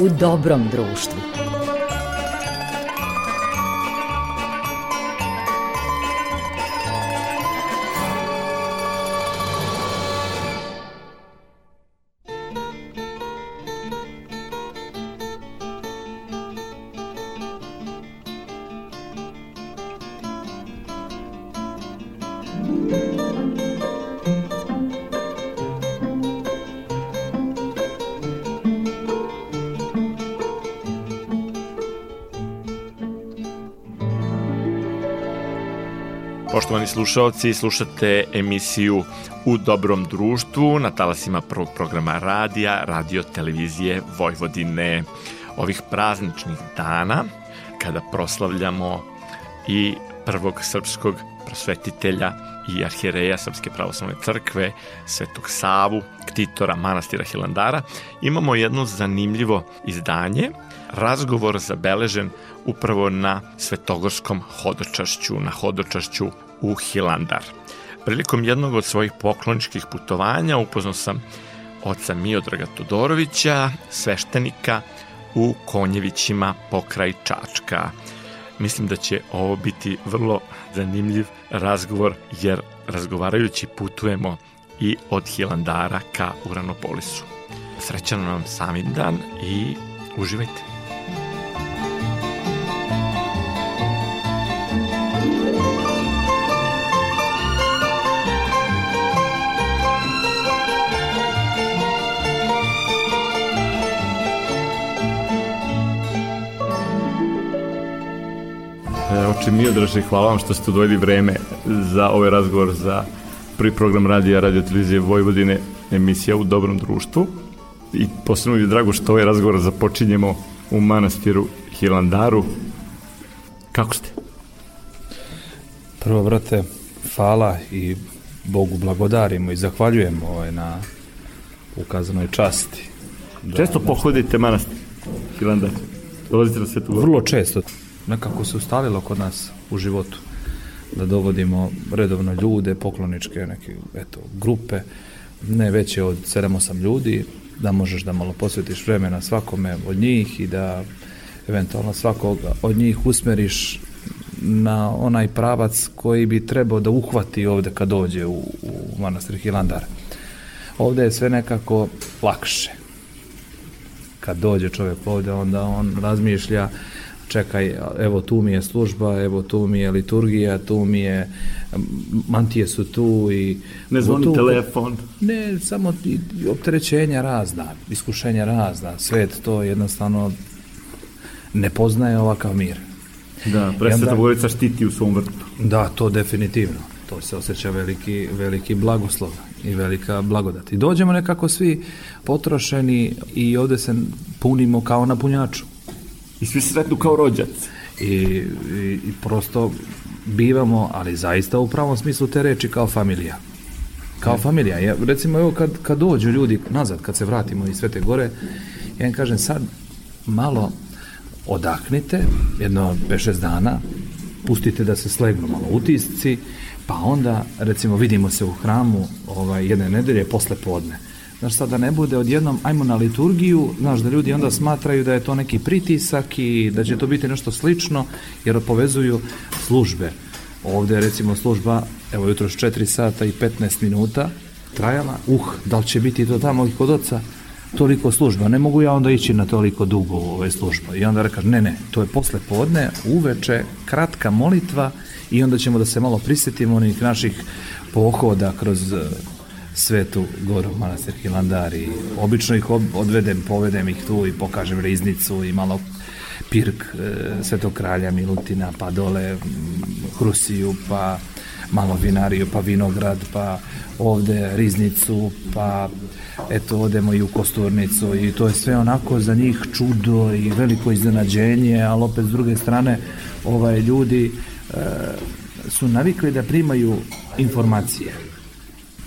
u dobrom društvu. Slušalci, slušate emisiju U dobrom društvu na talasima prvog programa radija, radio televizije Vojvodine. Ovih prazničnih dana, kada proslavljamo i prvog srpskog prosvetitelja i arhijereja Srpske pravoslavne crkve, Svetog Savu, ktitora manastira Hilandara, imamo jedno zanimljivo izdanje, razgovor zabeležen upravo na svetogorskom hodočašću, na hodočašću u Hilandar. Prilikom jednog od svojih pokloničkih putovanja upoznao sam oca Miodraga Todorovića, sveštenika u Konjevićima pokraj Čačka. Mislim da će ovo biti vrlo zanimljiv razgovor jer razgovarajući putujemo i od Hilandara ka Uranopolisu. Srećan vam sami dan i uživajte. Oče Miodraže, hvala vam što ste odvojili vreme za ovaj razgovor za prvi program radija Radio Televizije Vojvodine, emisija u dobrom društvu. I posebno mi je drago što ovaj razgovor započinjemo u manastiru Hilandaru. Kako ste? Prvo, brate, hvala i Bogu blagodarimo i zahvaljujemo ovaj na ukazanoj časti. Da, Često pohodite manastir Hilandar? Dolazite na svetu? Vrlo često nekako se ustalilo kod nas u životu da dovodimo redovno ljude, pokloničke neke eto, grupe, ne veće od 7-8 ljudi, da možeš da malo posvetiš vremena svakome od njih i da eventualno svakoga od njih usmeriš na onaj pravac koji bi trebao da uhvati ovde kad dođe u, u manastir Hilandar. Ovde je sve nekako lakše. Kad dođe čovjek ovde, onda on razmišlja čekaj, evo tu mi je služba, evo tu mi je liturgija, tu mi je, mantije su tu i... Ne zvoni tu, telefon. Ne, samo opterećenja razna, iskušenja razna, svet to jednostavno ne poznaje ovakav mir. Da, presveta Bogorica štiti u svom vrtu. Da, to definitivno. To se osjeća veliki, veliki blagoslov i velika blagodat. I dođemo nekako svi potrošeni i ovde se punimo kao na punjaču i svi sretnu kao rođac. I, i, i prosto bivamo, ali zaista u pravom smislu te reči kao familija. Kao familija. Ja, recimo, evo kad, kad dođu ljudi nazad, kad se vratimo iz Svete Gore, ja im kažem sad malo odahnite, jedno 5-6 dana, pustite da se slegnu malo utisci, pa onda, recimo, vidimo se u hramu ovaj, jedne nedelje posle podne Znaš, sad da ne bude odjednom, ajmo na liturgiju, znaš, da ljudi onda smatraju da je to neki pritisak i da će to biti nešto slično, jer povezuju službe. Ovde je recimo služba, evo jutro 4 sata i 15 minuta trajala, uh, da li će biti to tamo i kod oca, toliko služba, ne mogu ja onda ići na toliko dugo ove služba. I onda rekaš, ne, ne, to je posle podne, uveče, kratka molitva i onda ćemo da se malo prisetimo onih naših pohoda kroz Svetu Goru manastir Hilandar i obično ih odvedem, povedem ih tu i pokažem riznicu i malo pirk e, Svetog kralja Milutina, pa dole Hrusiju, pa malo vinariju, pa vinograd, pa ovde riznicu, pa eto odemo i u kosturnicu i to je sve onako za njih čudo i veliko iznenađenje, ali opet s druge strane ovaj ljudi e, su navikli da primaju informacije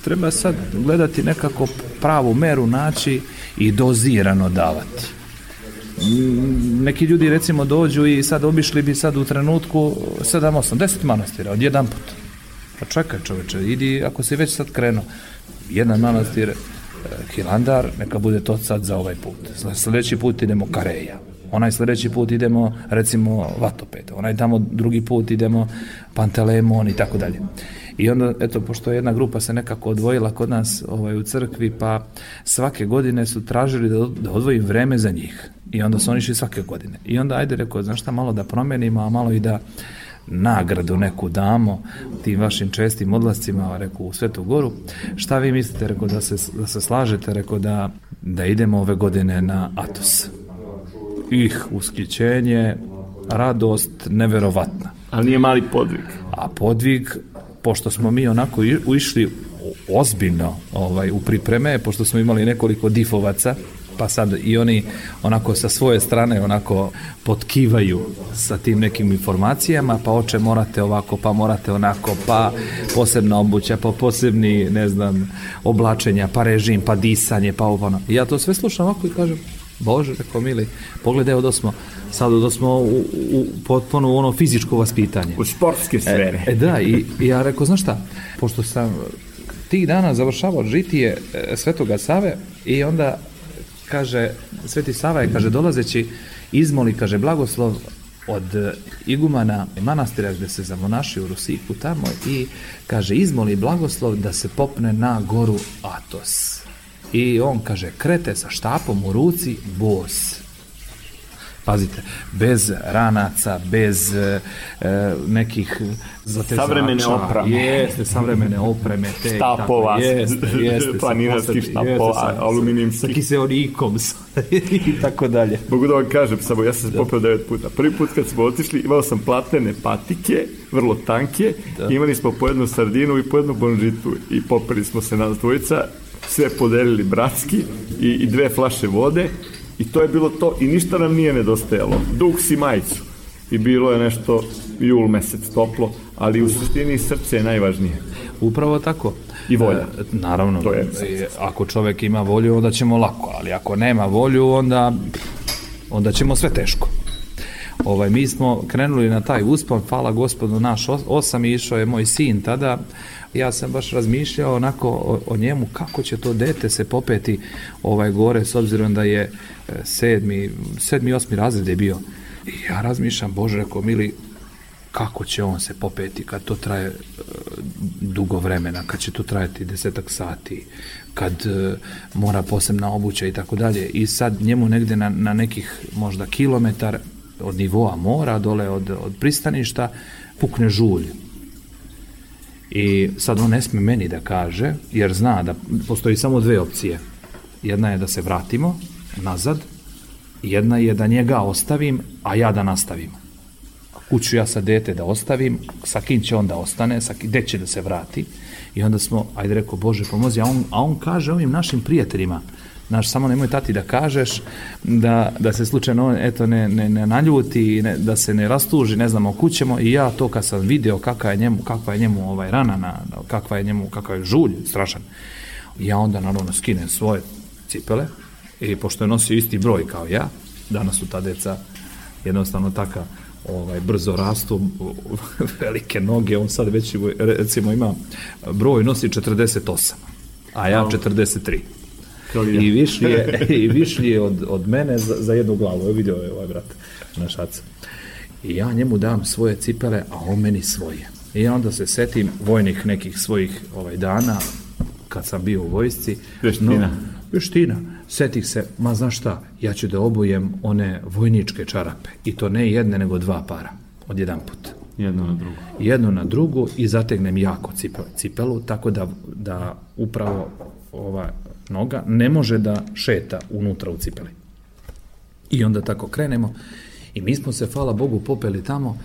treba sad gledati nekako pravu meru naći i dozirano davati. Neki ljudi recimo dođu i sad obišli bi sad u trenutku 7, 8, 10 manastira od jedan put. Pa čekaj čoveče, idi ako si već sad krenuo. Jedan manastir Hilandar, neka bude to sad za ovaj put. Sljedeći put idemo Kareja. Onaj sljedeći put idemo, recimo, Vatopet. Onaj tamo drugi put idemo Pantelemon i tako dalje. I onda, eto, pošto jedna grupa se nekako odvojila kod nas ovaj, u crkvi, pa svake godine su tražili da, da odvojim vreme za njih. I onda su oni išli svake godine. I onda, ajde, rekao, znaš šta, malo da promenimo, a malo i da nagradu neku damo tim vašim čestim odlascima rekao u Svetu Goru šta vi mislite rekao da se, da se slažete rekao da, da idemo ove godine na Atos ih uskićenje radost neverovatna ali nije mali podvig a podvig pošto smo mi onako išli ozbiljno ovaj, u pripreme, pošto smo imali nekoliko difovaca, pa sad i oni onako sa svoje strane onako potkivaju sa tim nekim informacijama, pa oče morate ovako, pa morate onako, pa posebna obuća, pa posebni, ne znam, oblačenja, pa režim, pa disanje, pa ovo, ono. I ja to sve slušam ovako i kažem, Bože, rekao mili, pogledaj od smo, sad od smo u, u potpuno ono fizičko vaspitanje. U sportske sfere. E, e da, i, i ja rekao, znaš šta, pošto sam tih dana završavao žitije e, Svetoga Save i onda kaže, Sveti Sava je, kaže, dolazeći izmoli, kaže, blagoslov od igumana manastira gde se zamonaši u Rusiku tamo i kaže, izmoli blagoslov da se popne na goru Atos. I on kaže, krete sa štapom u ruci, bos. Pazite, bez ranaca, bez e, nekih zatezača. Savremene opreme. Jeste, savremene opreme. Te, štapova, tako, jeste, jeste, planinarskih štapova, sa, aluminijskih. Sa kiseonikom i tako dalje. Mogu da vam kažem, samo ja sam se da. popeo devet puta. Prvi put kad smo otišli, imao sam platene patike, vrlo tanke, da. imali smo po jednu sardinu i po jednu bonžitu i popeli smo se nas dvojica sve podelili bratski i, i dve flaše vode i to je bilo to i ništa nam nije nedostajalo. Duh si majicu i bilo je nešto jul mesec toplo, ali u suštini srce je najvažnije. Upravo tako. I volja. E, naravno, to je ako čovek ima volju, onda ćemo lako, ali ako nema volju, onda, onda ćemo sve teško. Ovaj, mi smo krenuli na taj uspon, hvala gospodu naš osam i išao je moj sin tada, ja sam baš razmišljao onako o, o njemu kako će to dete se popeti ovaj gore s obzirom da je e, sedmi, sedmi, osmi razred je bio. I ja razmišljam, Bože, rekao, mili, kako će on se popeti kad to traje e, dugo vremena, kad će to trajati desetak sati, kad e, mora posebna obuća i tako dalje. I sad njemu negde na, na nekih možda kilometar od nivoa mora, dole od, od pristaništa, pukne žulj I sad on ne sme meni da kaže, jer zna da postoji samo dve opcije. Jedna je da se vratimo nazad, jedna je da njega ostavim, a ja da nastavim. Kuću ja sa dete da ostavim, sa kim će on da ostane, sa kim, gde će da se vrati. I onda smo, ajde rekao, Bože pomozi, a on, a on kaže ovim našim prijateljima, Znaš, samo nemoj tati da kažeš da, da se slučajno eto, ne, ne, ne naljuti, ne, da se ne rastuži, ne znamo kućemo i ja to kad sam video kakva je njemu, kakva je njemu ovaj rana, na, kakva je njemu, kakav je žulj strašan, ja onda naravno skinem svoje cipele i pošto je nosio isti broj kao ja, danas su ta deca jednostavno taka ovaj, brzo rastu, velike noge, on sad već recimo ima broj nosi 48, a ja 43. I višli je, i višli je od, od mene za, za jednu glavu. Evo vidio je ovaj brat, naš aca. I ja njemu dam svoje cipele, a on meni svoje. I onda se setim vojnih nekih svojih ovaj dana, kad sam bio u vojsci. Veština. No, veština. Setih se, ma znaš šta, ja ću da obujem one vojničke čarape. I to ne jedne, nego dva para. Od jedan put. Jedno na drugu. Jedno na drugu i zategnem jako cipelu, cipelu tako da, da upravo ova noga ne može da šeta unutra u cipeli. I onda tako krenemo i mi smo se, hvala Bogu, popeli tamo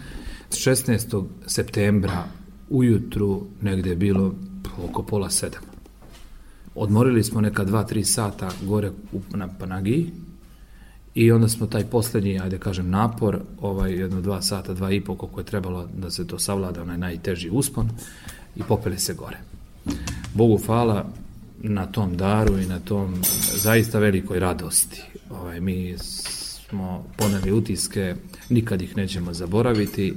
16. septembra ujutru, negde je bilo oko pola sedam. Odmorili smo neka dva, tri sata gore na Panagiji i onda smo taj poslednji, ajde kažem, napor, ovaj jedno dva sata, dva i po, koliko je trebalo da se to savlada, onaj najteži uspon i popeli se gore. Bogu hvala, na tom daru i na tom zaista velikoj radosti. Ovaj, mi smo poneli utiske, nikad ih nećemo zaboraviti.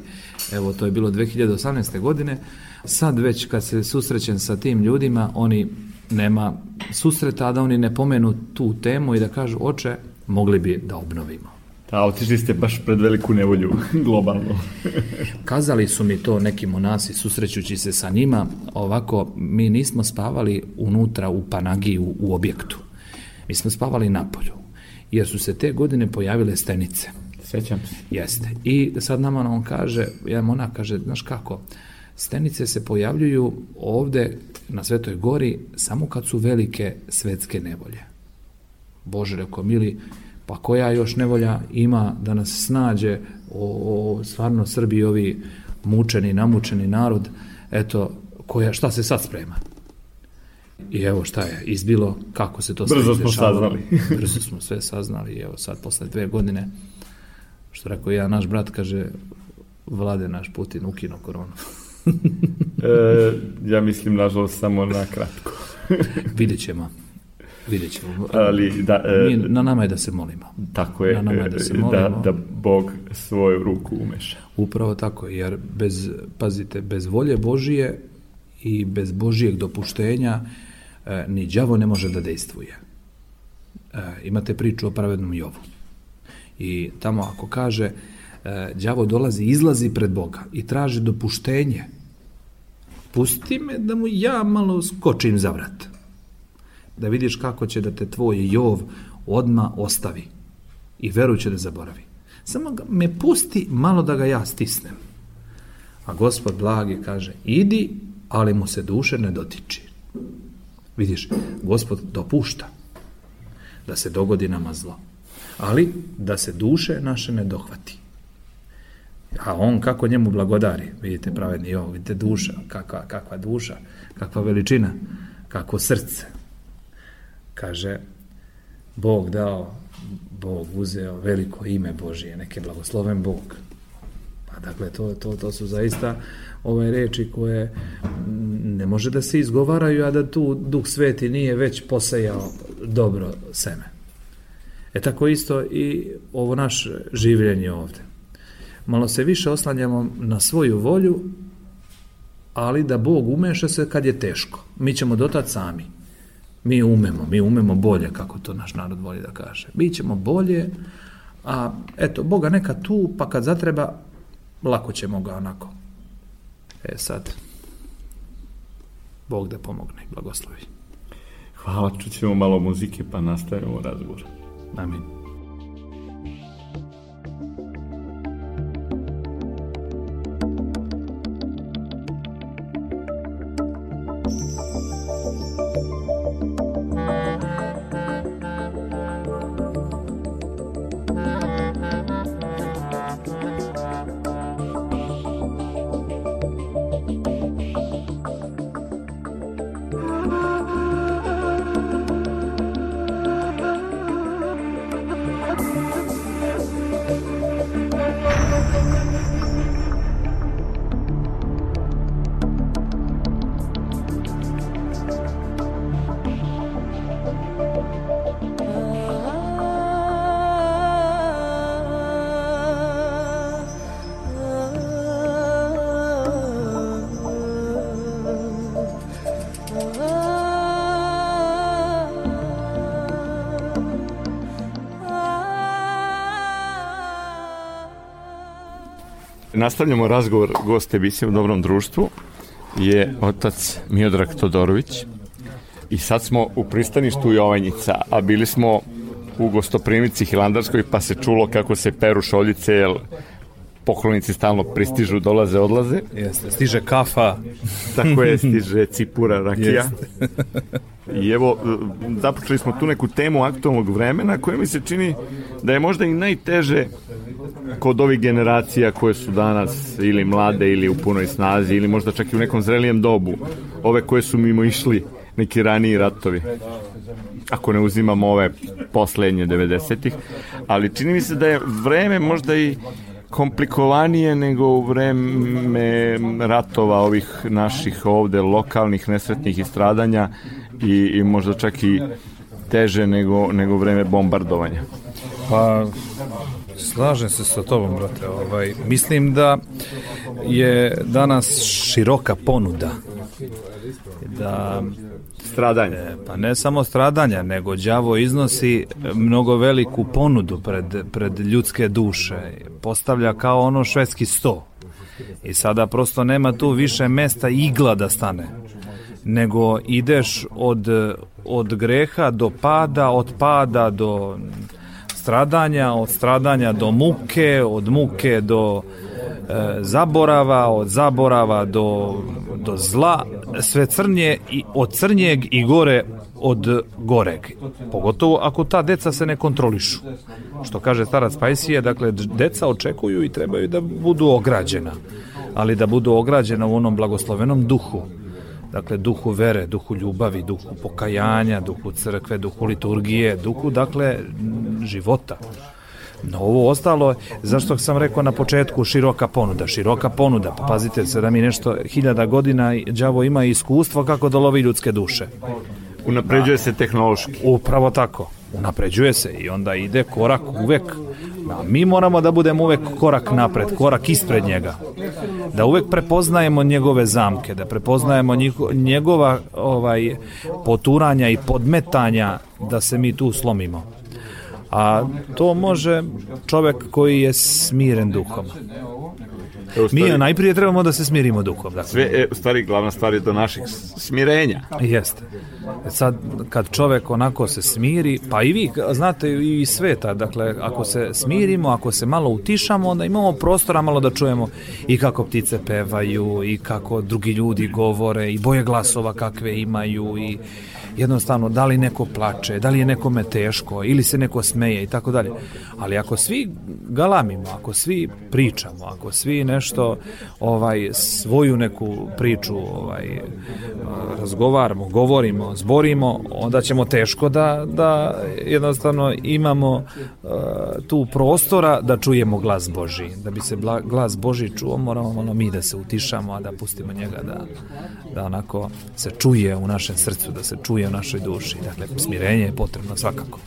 Evo, to je bilo 2018. godine. Sad već kad se susrećem sa tim ljudima, oni nema susreta, da oni ne pomenu tu temu i da kažu, oče, mogli bi da obnovimo. Da, otišli ste baš pred veliku nevolju, globalno. Kazali su mi to neki monasi susrećući se sa njima, ovako, mi nismo spavali unutra u Panagiju u objektu. Mi smo spavali na polju, jer su se te godine pojavile stenice. Sećam se. Jeste. I sad nama on kaže, jedan monak kaže, znaš kako, stenice se pojavljuju ovde na Svetoj gori samo kad su velike svetske nevolje. Bože, rekao, mili, pa koja još nevolja ima da nas snađe o, o stvarno Srbiji ovi mučeni, namučeni narod, eto, koja, šta se sad sprema? I evo šta je izbilo, kako se to sve Brzo smo saznali. Brzo smo sve saznali i evo sad posle dve godine, što rekao ja, naš brat kaže, vlade naš Putin ukino koronu. E, ja mislim, nažalost, samo na kratko. Vidjet ćemo. Vidjet ćemo. Ali, da, e, Mi, na nama je da se molimo. tako je, na nama je da se e, da, molimo. da Bog svoju ruku umeša. Upravo tako, jer bez, pazite, bez volje Božije i bez Božijeg dopuštenja e, ni đavo ne može da dejstvuje. E, imate priču o pravednom Jovu. I tamo ako kaže e, đavo dolazi, izlazi pred Boga i traži dopuštenje, pusti me da mu ja malo skočim za vrat. Da vidiš kako će da te tvoj Jov odma ostavi i veru će da zaboravi. Samo ga, me pusti malo da ga ja stisnem. A gospod blagi kaže, idi, ali mu se duše ne dotiči. Vidiš, gospod dopušta da se dogodi nama zlo, ali da se duše naše ne dohvati. A on kako njemu blagodari, vidite pravedni ovo, vidite duša, kakva, kakva duša, kakva veličina, kakvo srce. Kaže, Bog dao, Bog uzeo veliko ime Božije, neke blagosloven Bog. Pa dakle, to, to, to su zaista ove reči koje ne može da se izgovaraju, a da tu Duh Sveti nije već posejao dobro seme. E tako isto i ovo naše življenje ovde. Malo se više oslanjamo na svoju volju, ali da Bog umeša se kad je teško. Mi ćemo dotad sami. Mi umemo, mi umemo bolje, kako to naš narod voli da kaže. Mi ćemo bolje, a eto, Boga neka tu, pa kad zatreba, lako ćemo ga onako. E sad, Bog da pomogne blagoslovi. Hvala, čućemo malo muzike pa nastavimo razgovor. Amin. Nastavljamo razgovor goste emisije u dobrom društvu je otac Miodrag Todorović i sad smo u pristaništu Jovanjica, a bili smo u gostoprimici Hilandarskoj pa se čulo kako se peru šoljice, jer poklonici stalno pristižu, dolaze, odlaze. Jeste, stiže kafa. Tako je, stiže cipura, rakija. I evo, započeli smo tu neku temu aktualnog vremena koja mi se čini da je možda i najteže kod ovih generacija koje su danas ili mlade ili u punoj snazi ili možda čak i u nekom zrelijem dobu. Ove koje su mimo išli neki raniji ratovi. Ako ne uzimamo ove poslednje 90-ih. Ali čini mi se da je vreme možda i komplikovanije nego u vreme ratova ovih naših ovde lokalnih nesretnih istradanja i, i možda čak i teže nego, nego vreme bombardovanja. Pa, slažem se sa tobom, brate. Ovaj, mislim da je danas široka ponuda da stradanja. E, pa ne samo stradanja, nego đavo iznosi mnogo veliku ponudu pred, pred ljudske duše. Postavlja kao ono švedski sto. I sada prosto nema tu više mesta igla da stane nego ideš od, od greha do pada, od pada do stradanja, od stradanja do muke, od muke do e, zaborava, od zaborava do, do zla, sve crnje i od crnjeg i gore od goreg. Pogotovo ako ta deca se ne kontrolišu. Što kaže starac Pajsije, dakle, deca očekuju i trebaju da budu ograđena, ali da budu ograđena u onom blagoslovenom duhu dakle duhu vere, duhu ljubavi, duhu pokajanja, duhu crkve, duhu liturgije, duhu dakle života. No ovo ostalo, zašto sam rekao na početku široka ponuda, široka ponuda, pa pazite se da mi nešto hiljada godina đavo ima iskustvo kako da lovi ljudske duše. Unapređuje se tehnološki. Upravo tako. Unapređuje se i onda ide korak uvek. A mi moramo da budemo uvek korak napred, korak ispred njega. Da uvek prepoznajemo njegove zamke, da prepoznajemo njegova ovaj poturanja i podmetanja da se mi tu slomimo. A to može čovek koji je smiren duhom. E, stvari, Mi najprije trebamo da se smirimo duhom. Dakle. Sve, e, u stvari, glavna stvar je do naših smirenja. Jeste. Sad, kad čovek onako se smiri, pa i vi, znate, i sveta, dakle, ako se smirimo, ako se malo utišamo, onda imamo prostora malo da čujemo i kako ptice pevaju, i kako drugi ljudi govore, i boje glasova kakve imaju, i jednostavno da li neko plače, da li je nekome teško ili se neko smeje i tako dalje. Ali ako svi galamimo, ako svi pričamo, ako svi nešto ovaj svoju neku priču ovaj razgovaramo, govorimo, zborimo, onda ćemo teško da da jednostavno imamo uh, tu prostora da čujemo glas Boži. Da bi se bla, glas Boži čuo, moramo malo mi da se utišamo, a da pustimo njega da da onako se čuje u našem srcu, da se čuje u našoj duši. Dakle, smirenje je potrebno svakako.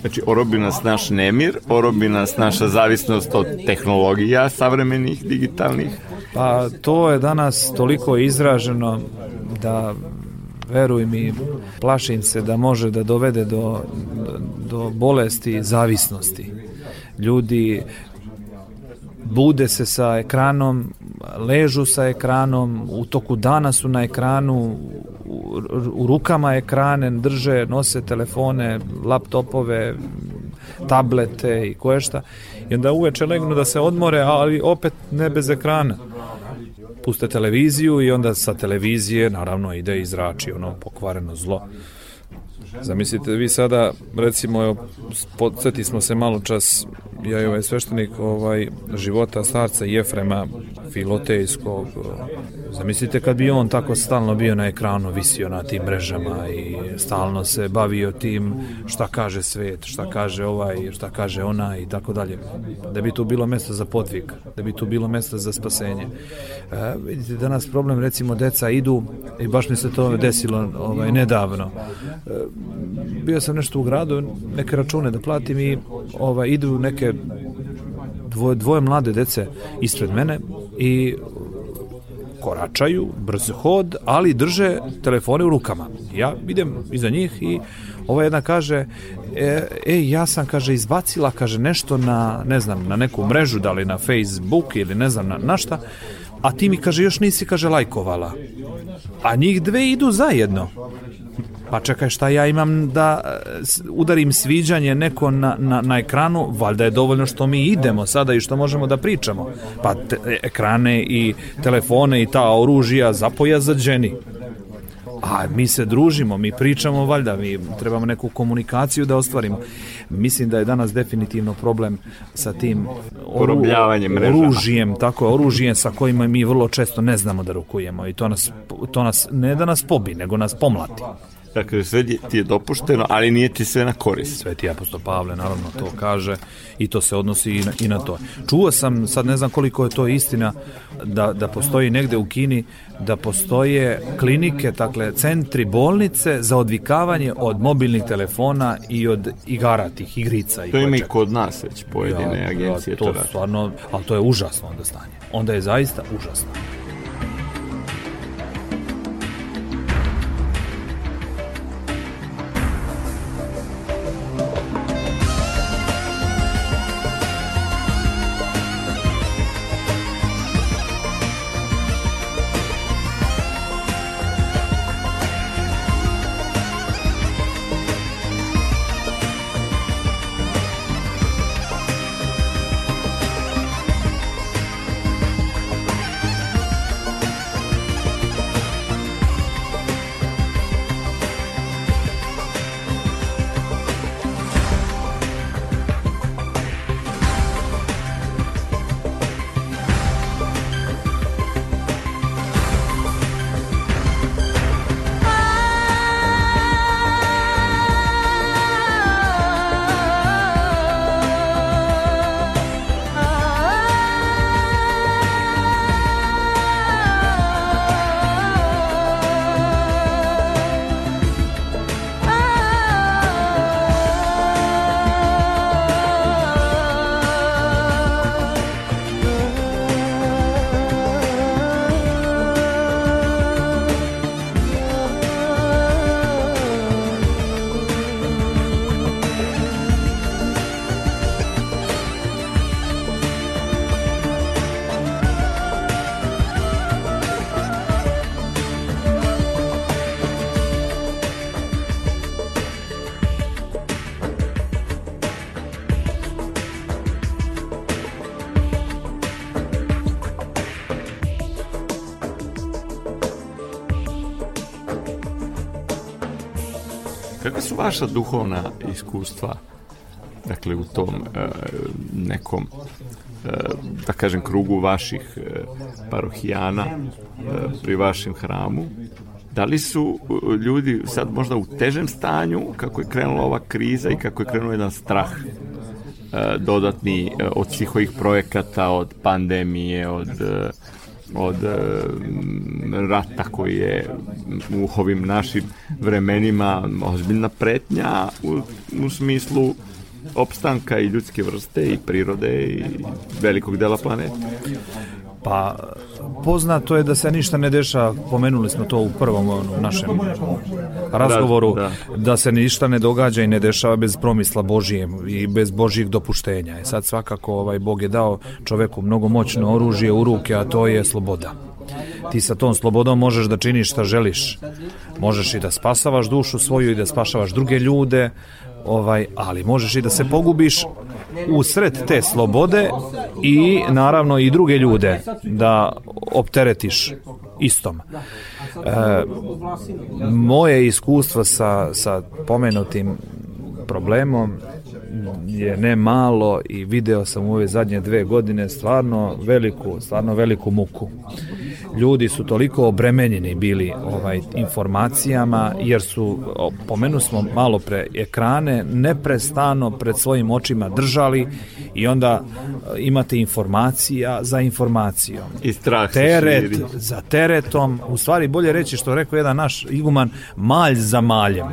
Znači, orobi nas naš nemir, orobi nas naša zavisnost od tehnologija savremenih, digitalnih. Pa to je danas toliko izraženo da veruj mi, plašim se da može da dovede do, do bolesti zavisnosti. Ljudi bude se sa ekranom, ležu sa ekranom, u toku dana su na ekranu, u, u rukama ekrane drže, nose telefone, laptopove, tablete i koje šta. I onda uveče legnu da se odmore, ali opet ne bez ekrana. Puste televiziju i onda sa televizije naravno ide i zrači ono pokvareno zlo. Zamislite vi sada, recimo, podsjeti smo se malo čas, ja i ovaj sveštenik ovaj, života starca Jefrema Filotejskog, zamislite kad bi on tako stalno bio na ekranu, visio na tim mrežama i stalno se bavio tim šta kaže svet, šta kaže ovaj, šta kaže ona i tako dalje. Da bi tu bilo mesto za podvig, da bi tu bilo mesto za spasenje. E, vidite, danas problem, recimo, deca idu, i baš mi se to desilo ovaj, nedavno, e, bio sam nešto u gradu, neke račune da platim i ovaj, idu neke dvoje, dvoje mlade dece ispred mene i koračaju, brz hod, ali drže telefone u rukama. Ja idem iza njih i ova jedna kaže, e, e, ja sam, kaže, izbacila, kaže, nešto na, ne znam, na neku mrežu, da li na Facebook ili ne znam na, na šta, a ti mi, kaže, još nisi, kaže, lajkovala. A njih dve idu zajedno. Pa čekaj, šta ja imam da e, udarim sviđanje neko na, na, na ekranu, valjda je dovoljno što mi idemo sada i što možemo da pričamo. Pa te, ekrane i telefone i ta oružija zapoja za dženi. A mi se družimo, mi pričamo, valjda, mi trebamo neku komunikaciju da ostvarimo. Mislim da je danas definitivno problem sa tim oru, oružjem, tako oružjem sa kojima mi vrlo često ne znamo da rukujemo i to nas, to nas ne da nas pobi, nego nas pomlati. Dakle, sve ti je dopušteno, ali nije ti sve na korist. Sveti apostol Pavle, naravno, to kaže i to se odnosi i na, i na to. Čuo sam, sad ne znam koliko je to istina, da, da postoji negde u Kini, da postoje klinike, dakle, centri, bolnice za odvikavanje od mobilnih telefona i od igara tih igrica. I to ima i kod nas već pojedine ja, agencije. To, to stvarno, ali to je užasno onda stanje. Onda je zaista užasno. Vaša duhovna iskustva dakle u tom e, nekom e, da kažem krugu vaših e, parohijana e, pri vašem hramu da li su e, ljudi sad možda u težem stanju kako je krenula ova kriza i kako je krenuo jedan strah e, dodatni e, od svih ovih projekata, od pandemije, od od rata koji je u ovim našim vremenima ozbiljna pretnja u, u smislu opstanka i ljudske vrste i prirode i velikog dela planeta. Pa poznato je da se ništa ne deša, pomenuli smo to u prvom ono, našem razgovoru, da, da. da se ništa ne događa i ne dešava bez promisla Božije i bez Božijeg dopuštenja. I sad svakako ovaj Bog je dao čoveku mnogo moćno oružje u ruke, a to je sloboda. Ti sa tom slobodom možeš da činiš šta želiš. Možeš i da spasavaš dušu svoju i da spašavaš druge ljude, ovaj, ali možeš i da se pogubiš u sred te slobode i naravno i druge ljude da opteretiš istom. E, moje iskustvo sa, sa pomenutim problemom je ne malo i video sam u ove zadnje dve godine stvarno veliku, stvarno veliku muku. Ljudi su toliko obremenjeni bili ovaj informacijama jer su pomenu smo malo pre ekrane neprestano pred svojim očima držali i onda e, imate informacija za informacijom. I strah teret za teretom u stvari bolje reći što rekao jedan naš iguman malj za maljem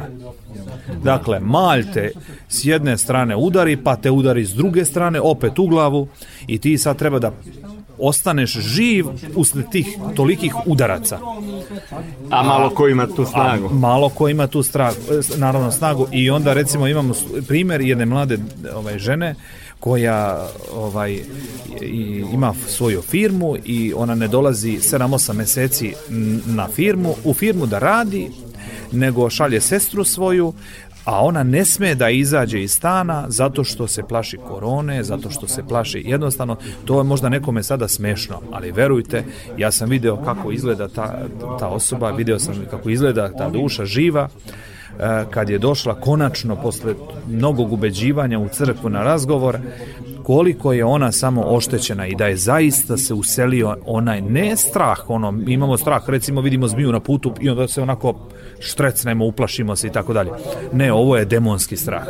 Dakle, malj te s jedne strane udari, pa te udari s druge strane, opet u glavu i ti sad treba da ostaneš živ usled tih tolikih udaraca. A malo ko ima tu snagu. A malo ko ima tu stragu, naravno snagu i onda recimo imamo primer jedne mlade ovaj žene koja ovaj i, ima svoju firmu i ona ne dolazi 7-8 meseci na firmu, u firmu da radi, nego šalje sestru svoju a ona ne sme da izađe iz stana zato što se plaši korone, zato što se plaši jednostavno, to je možda nekome sada smešno, ali verujte, ja sam video kako izgleda ta, ta osoba, video sam kako izgleda ta duša živa, e, kad je došla konačno posle mnogog ubeđivanja u crkvu na razgovor koliko je ona samo oštećena i da je zaista se uselio onaj ne strah, ono imamo strah, recimo vidimo zmiju na putu i onda se onako štrecnemo, uplašimo se i tako dalje. Ne, ovo je demonski strah.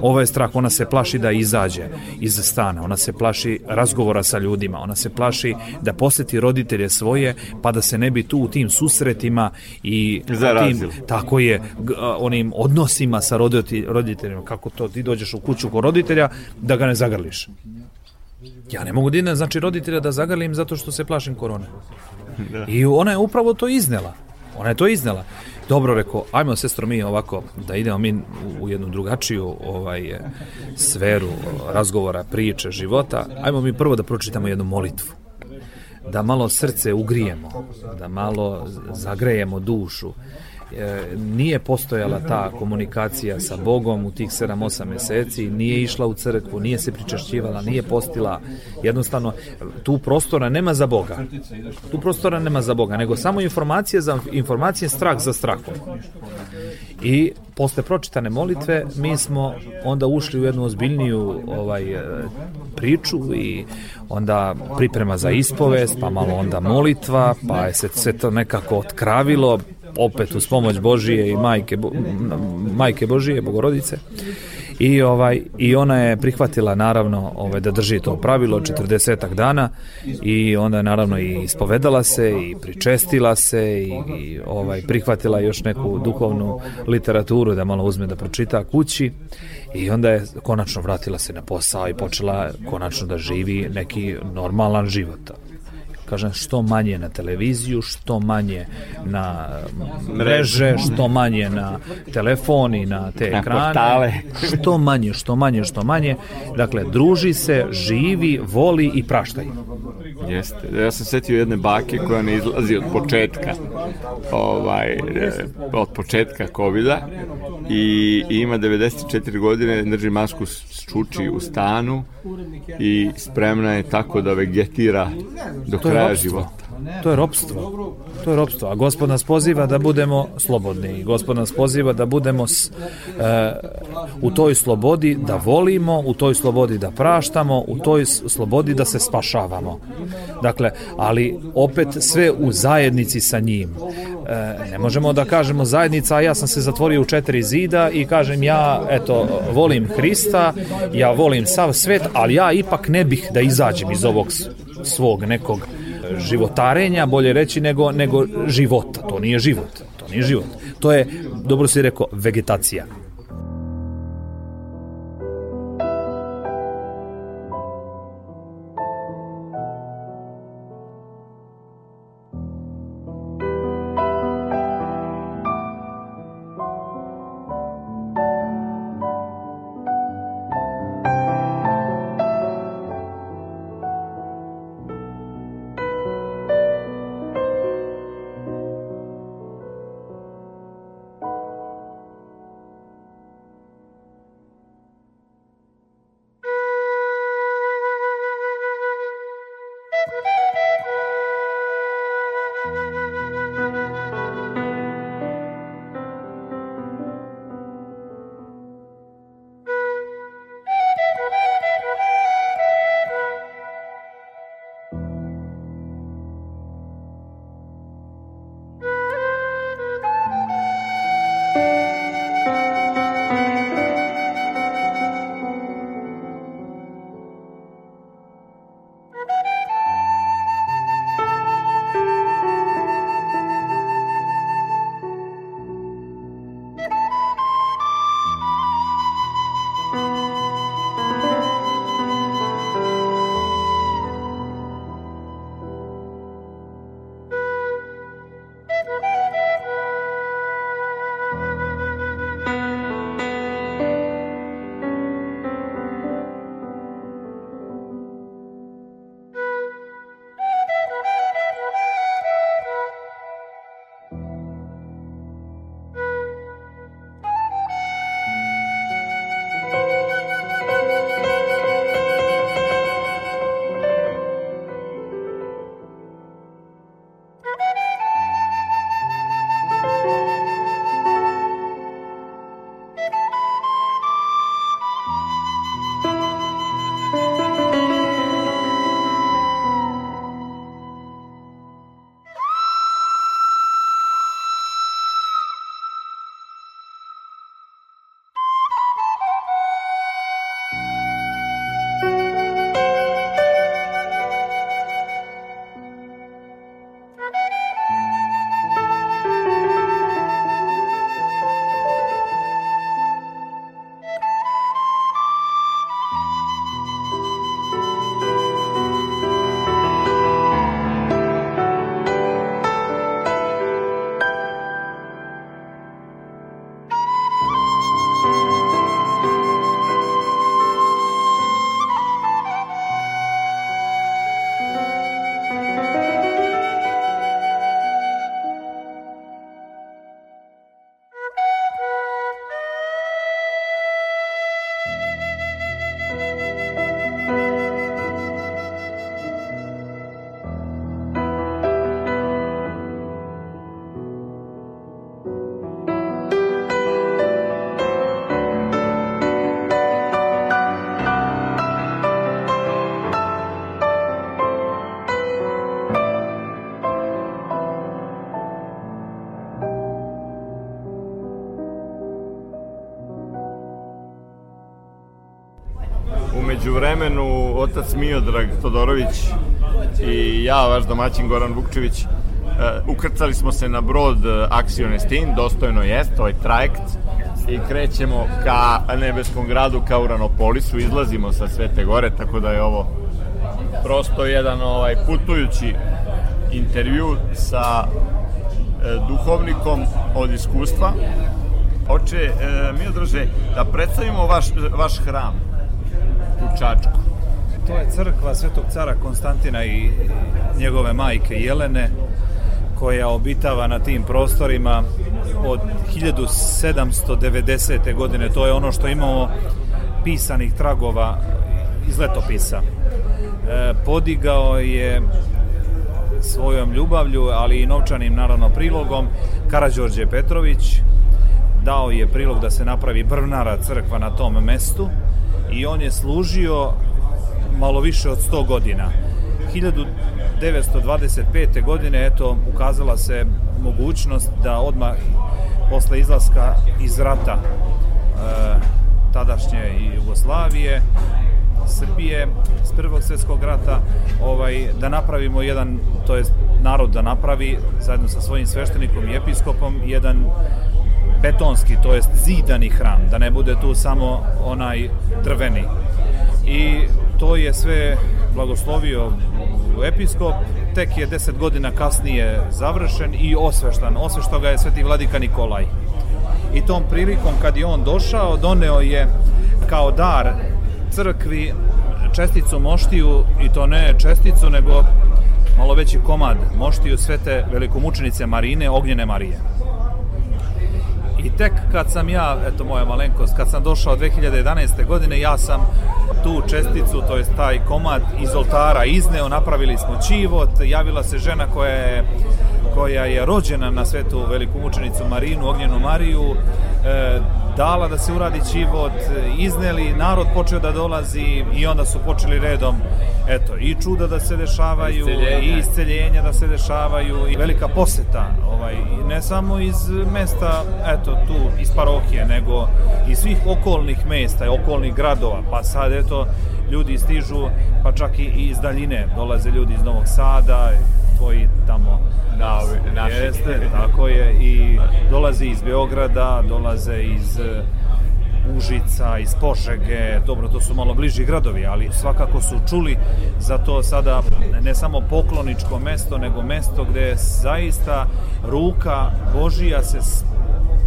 Ovo je strah, ona se plaši da izađe iz stana, ona se plaši razgovora sa ljudima, ona se plaši da poseti roditelje svoje, pa da se ne bi tu u tim susretima i Zarazil. tim, tako je, onim odnosima sa roditeljima, kako to ti dođeš u kuću kod roditelja, da ga ne zagrliš. Ja ne mogu da idem, znači roditelja da zagrlim zato što se plašim korone. Da. I ona je upravo to iznela. Ona je to iznela. Dobro rekao, ajmo sestro mi ovako da idemo mi u jednu drugačiju ovaj sferu razgovora, priče, života. Ajmo mi prvo da pročitamo jednu molitvu. Da malo srce ugrijemo, da malo zagrejemo dušu nije postojala ta komunikacija sa Bogom u tih 7-8 meseci, nije išla u crkvu, nije se pričašćivala, nije postila, jednostavno tu prostora nema za Boga. Tu prostora nema za Boga, nego samo informacije za informacije, strah za strahom. I posle pročitane molitve mi smo onda ušli u jednu ozbiljniju ovaj e, priču i onda priprema za ispovest, pa malo onda molitva, pa je se sve to nekako otkravilo, opet uz pomoć Božije i majke, majke Božije, Bogorodice. I ovaj i ona je prihvatila naravno ovaj da drži to pravilo 40 dana i onda naravno i ispovedala se i pričestila se i, i ovaj prihvatila još neku duhovnu literaturu da malo uzme da pročita kući i onda je konačno vratila se na posao i počela konačno da živi neki normalan život kažem, što manje na televiziju, što manje na mreže, što manje na telefon i na te ekrane. Što manje, što manje, što manje. Dakle, druži se, živi, voli i praštaj. Jeste. Ja sam setio jedne bake koja ne izlazi od početka ovaj, e, od početka covid i, i ima 94 godine, drži masku s čuči u stanu i spremna je tako da vegetira do kraja života. To je ropstvo. To je ropstvo. A gospod nas poziva da budemo slobodni. Gospod nas poziva da budemo s, e, u toj slobodi da volimo, u toj slobodi da praštamo, u toj slobodi da se spašavamo. Dakle, ali opet sve u zajednici sa njim. E, ne možemo da kažemo zajednica, a ja sam se zatvorio u četiri zida i kažem ja, eto, volim Hrista, ja volim sav svet, ali ja ipak ne bih da izađem iz ovog svog nekog životarenja, bolje reći, nego, nego života. To nije život. To nije život. To je, dobro si rekao, vegetacija. Vremenu, otac Miodrag Todorović i ja, vaš domaćin Goran Vukčević, e, ukrcali smo se na brod e, Aksio Nestin, dostojno jest, ovaj trajekt, i krećemo ka nebeskom gradu, ka Uranopolisu, izlazimo sa Svete Gore, tako da je ovo prosto jedan ovaj putujući intervju sa e, duhovnikom od iskustva. Oče, e, Miodraže, da predstavimo vaš, vaš hram u Čačku. To je crkva Svetog cara Konstantina i njegove majke Jelene koja obitava na tim prostorima od 1790. godine. To je ono što imamo pisanih tragova iz letopisa. E, podigao je svojom ljubavlju, ali i novčanim naravno prilogom, Karađorđe Petrović dao je prilog da se napravi Brvnara crkva na tom mestu i on je služio malo više od 100 godina. 1925. godine eto ukazala se mogućnost da odmah posle izlaska iz rata e, tadašnje Jugoslavije Srbije s prvog svjetskog rata ovaj, da napravimo jedan, to je narod da napravi zajedno sa svojim sveštenikom i episkopom jedan betonski, to jest zidani hram, da ne bude tu samo onaj drveni. I to je sve blagoslovio episkop, tek je deset godina kasnije završen i osveštan. Osvešto ga je sveti vladika Nikolaj. I tom prilikom kad je on došao, doneo je kao dar crkvi česticu moštiju i to ne česticu nego malo veći komad moštiju svete velikomučenice Marine, Ognjene Marije. I tek kad sam ja, eto moja malenkost, kad sam došao 2011. godine, ja sam tu česticu, to je taj komad iz oltara izneo, napravili smo čivot, javila se žena koja je koja je rođena na svetu veliku mučenicu Marinu, Ognjenu Mariju, e, dala da se uradi čivot, izneli, narod počeo da dolazi i onda su počeli redom eto, i čuda da se dešavaju, isceljenja. i isceljenja da se dešavaju, i velika poseta, ovaj, ne samo iz mesta, eto, tu, iz parohije, nego iz svih okolnih mesta, okolnih gradova, pa sad, eto, ljudi stižu, pa čak i iz daljine, dolaze ljudi iz Novog Sada, tvoji tamo da, naši. Jeste, tako je, i dolaze iz Beograda, dolaze iz Užica, iz Požege, dobro, to su malo bliži gradovi, ali svakako su čuli za to sada ne samo pokloničko mesto, nego mesto gde zaista ruka Božija se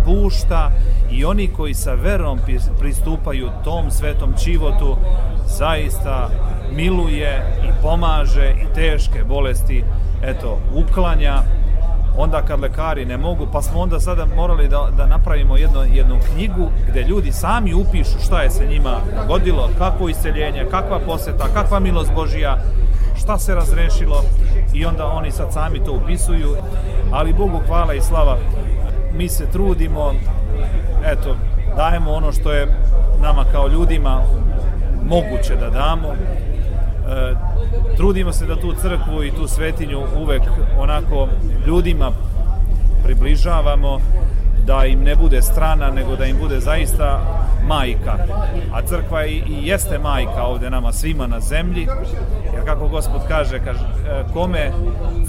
pušta i oni koji sa verom pristupaju tom svetom čivotu zaista miluje i pomaže i teške bolesti eto uklanja onda kad lekari ne mogu, pa smo onda sada morali da, da napravimo jedno, jednu knjigu gde ljudi sami upišu šta je se njima dogodilo, kakvo isceljenje, kakva poseta, kakva milost Božija, šta se razrešilo i onda oni sad sami to upisuju, ali Bogu hvala i slava, mi se trudimo, eto, dajemo ono što je nama kao ljudima moguće da damo, trudimo se da tu crkvu i tu svetinju uvek onako ljudima približavamo da im ne bude strana, nego da im bude zaista majka. A crkva i, i jeste majka ovde nama svima na zemlji, jer kako gospod kaže, kaže, e, kome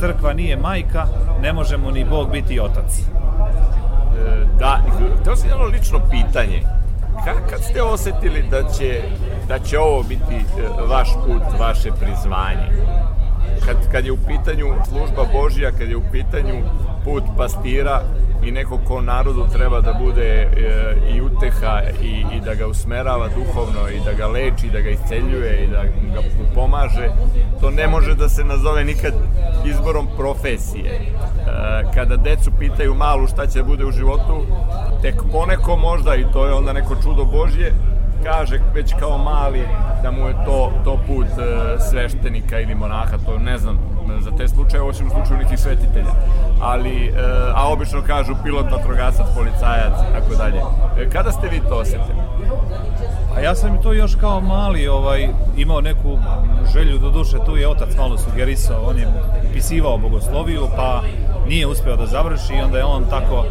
crkva nije majka, ne možemo ni Bog biti otac. E, da, to je jedno lično pitanje. Kad ste osetili da će da će ovo biti e, vaš put, vaše prizvanje. Kad, kad je u pitanju služba Božja, kad je u pitanju put pastira i neko ko narodu treba da bude e, i uteha i, i da ga usmerava duhovno i da ga leči, da ga isceljuje i da ga pomaže, to ne može da se nazove nikad izborom profesije. E, kada decu pitaju malu šta će da bude u životu, tek poneko možda i to je onda neko čudo Božje, kaže već kao mali da mu je to, to put e, sveštenika ili monaha, to ne znam za te slučaje, osim u slučaju nekih svetitelja. Ali, e, a obično kažu pilot, vatrogasac, policajac, tako dalje. E, kada ste vi to osetili? A ja sam to još kao mali ovaj, imao neku želju, do duše tu je otac malo sugerisao, on je pisivao bogosloviju, pa nije uspeo da završi i onda je on tako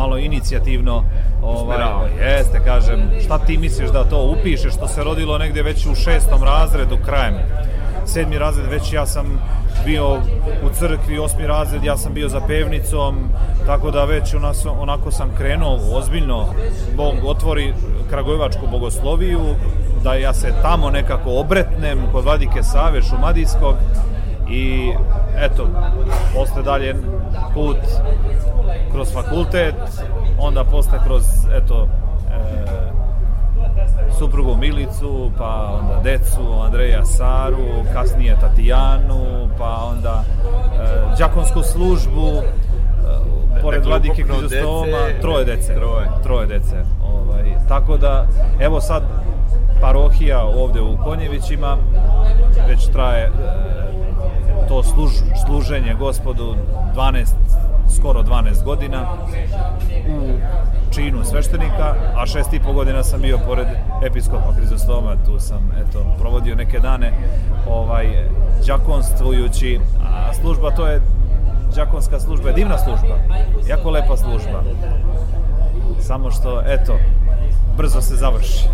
malo inicijativno ovaj, jeste, kažem, šta ti misliš da to upišeš, što se rodilo negde već u šestom razredu krajem? Sedmi razred već ja sam bio u crkvi, osmi razred ja sam bio za pevnicom, tako da već onako, onako sam krenuo ozbiljno, Bog otvori Kragujevačku bogosloviju, da ja se tamo nekako obretnem kod Vladike Save Šumadijskog i eto, posle dalje put kroz fakultet, onda posle kroz, eto, e, suprugu Milicu, pa onda decu Andreja Saru, kasnije Tatijanu, pa onda e, đakonsku službu, e, pored dakle, Vladike Krizostoma, troje dece. Troje. Troje dece. Ovaj, tako da, evo sad, parohija ovde u Konjevićima već traje e, to služ, služenje gospodu 12, skoro 12 godina u činu sveštenika, a šest i po godina sam bio pored episkopa Hrizostoma, tu sam eto, provodio neke dane ovaj, đakonstvujući, a služba to je đakonska služba je divna služba, jako lepa služba. Samo što, eto, brzo se završi.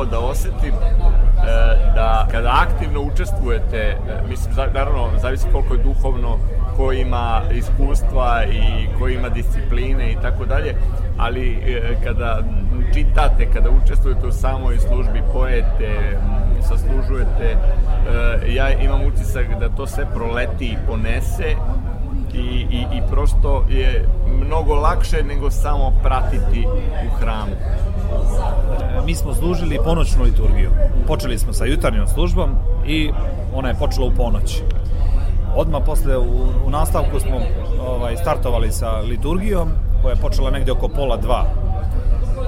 Mogao da osetim e, da kada aktivno učestvujete, e, mislim, naravno, zavisi koliko je duhovno, ko ima iskustva i ko ima discipline i tako dalje, ali e, kada čitate, kada učestvujete u samoj službi, pojete, saslužujete, ja imam utisak da to sve proleti i ponese i, i, i prosto je mnogo lakše nego samo pratiti u hramu mi smo služili ponoćnu liturgiju. Počeli smo sa jutarnjom službom i ona je počela u ponoć. Odmah posle u, u nastavku smo ovaj, startovali sa liturgijom koja je počela negde oko pola dva.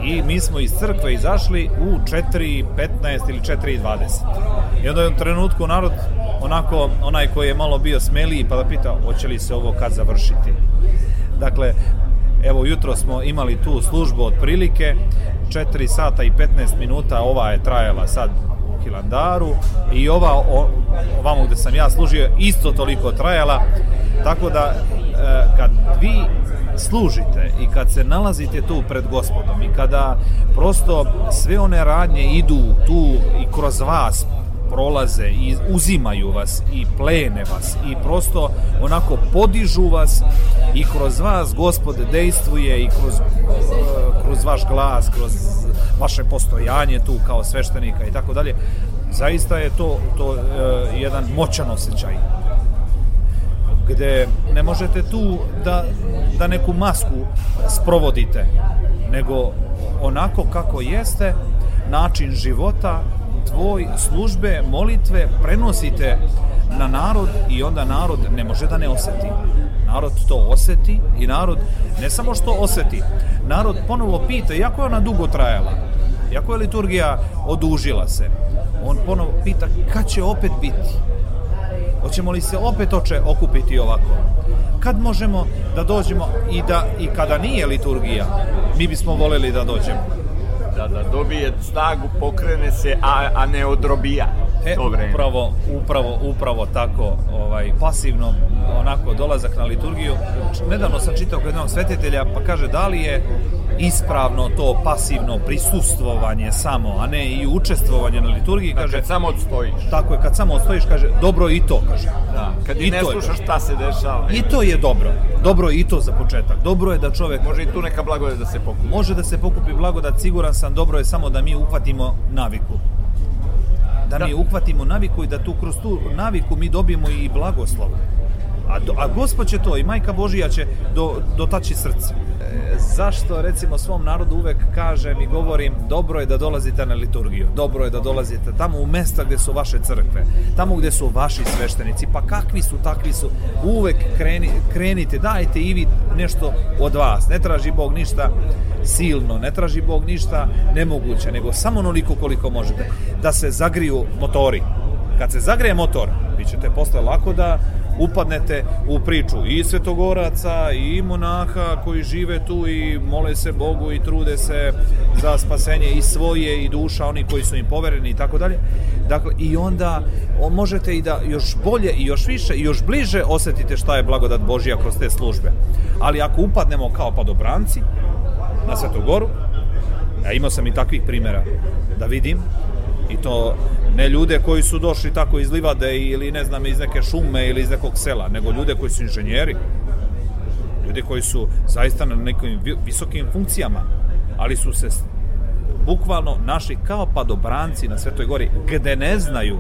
I mi smo iz crkve izašli u 4.15 ili 4.20. I onda je u trenutku narod onako, onaj koji je malo bio smeliji pa da pita hoće li se ovo kad završiti. Dakle, evo jutro smo imali tu službu otprilike 4 sata i 15 minuta ova je trajala sad u Hilandaru i ova o, ovamo gde sam ja služio isto toliko trajala. Tako da e, kad vi služite i kad se nalazite tu pred gospodom i kada prosto sve one radnje idu tu i kroz vas prolaze i uzimaju vas i plene vas i prosto onako podižu vas i kroz vas gospod dejstvuje i kroz, kroz vaš glas, kroz vaše postojanje tu kao sveštenika i tako dalje. Zaista je to, to e, jedan moćan osjećaj gde ne možete tu da, da neku masku sprovodite, nego onako kako jeste, način života, tvoj službe, molitve prenosite na narod i onda narod ne može da ne oseti. Narod to oseti i narod ne samo što oseti, narod ponovo pita, jako je ona dugo trajala, jako je liturgija odužila se, on ponovo pita kad će opet biti, hoćemo li se opet oče okupiti ovako, kad možemo da dođemo i da i kada nije liturgija, mi bismo voleli da dođemo da, da dobije snagu, pokrene se, a, a ne odrobija. E, to vreme. upravo, upravo, upravo tako, ovaj, pasivno, onako, dolazak na liturgiju. Nedavno sam čitao kod jednog svetitelja, pa kaže, da li je ispravno to pasivno prisustvovanje samo, a ne i učestvovanje na liturgiji, kaže, Kad samo odstojiš. tako je, kad samo ostojiš, kaže, dobro i to, kaže. Da, kad i, I ne to je slušaš šta se dešava. I to je dobro. Dobro je i to za početak. Dobro je da čovek Može i tu neka blagodat da se pokupi. može da se pokupi blagodat, siguran sam, dobro je samo da mi uhvatimo naviku. Da, Da. mi uhvatimo naviku i da tu kroz tu naviku mi dobijemo i blagoslov. A, do, a Gospod će to i Majka Božija će do, dotaći srce. E, zašto recimo svom narodu uvek kažem i govorim dobro je da dolazite na liturgiju, dobro je da dolazite tamo u mesta gde su vaše crkve, tamo gde su vaši sveštenici, pa kakvi su, takvi su, uvek kreni, krenite, dajte i vi nešto od vas, ne traži Bog ništa silno, ne traži Bog ništa nemoguće, nego samo onoliko koliko možete, da se zagriju motori. Kad se zagreje motor, vi ćete posle lako da upadnete u priču i svetogoraca i monaha koji žive tu i mole se Bogu i trude se za spasenje i svoje i duša oni koji su im povereni i tako dalje. Dakle, i onda možete i da još bolje i još više i još bliže osetite šta je blagodat Božija kroz te službe. Ali ako upadnemo kao padobranci na Svetu Goru, a imao sam i takvih primera da vidim, i to ne ljude koji su došli tako iz livade ili ne znam iz neke šume ili iz nekog sela, nego ljude koji su inženjeri, ljudi koji su zaista na nekim vi- visokim funkcijama, ali su se bukvalno našli kao padobranci na Svetoj gori, gde ne znaju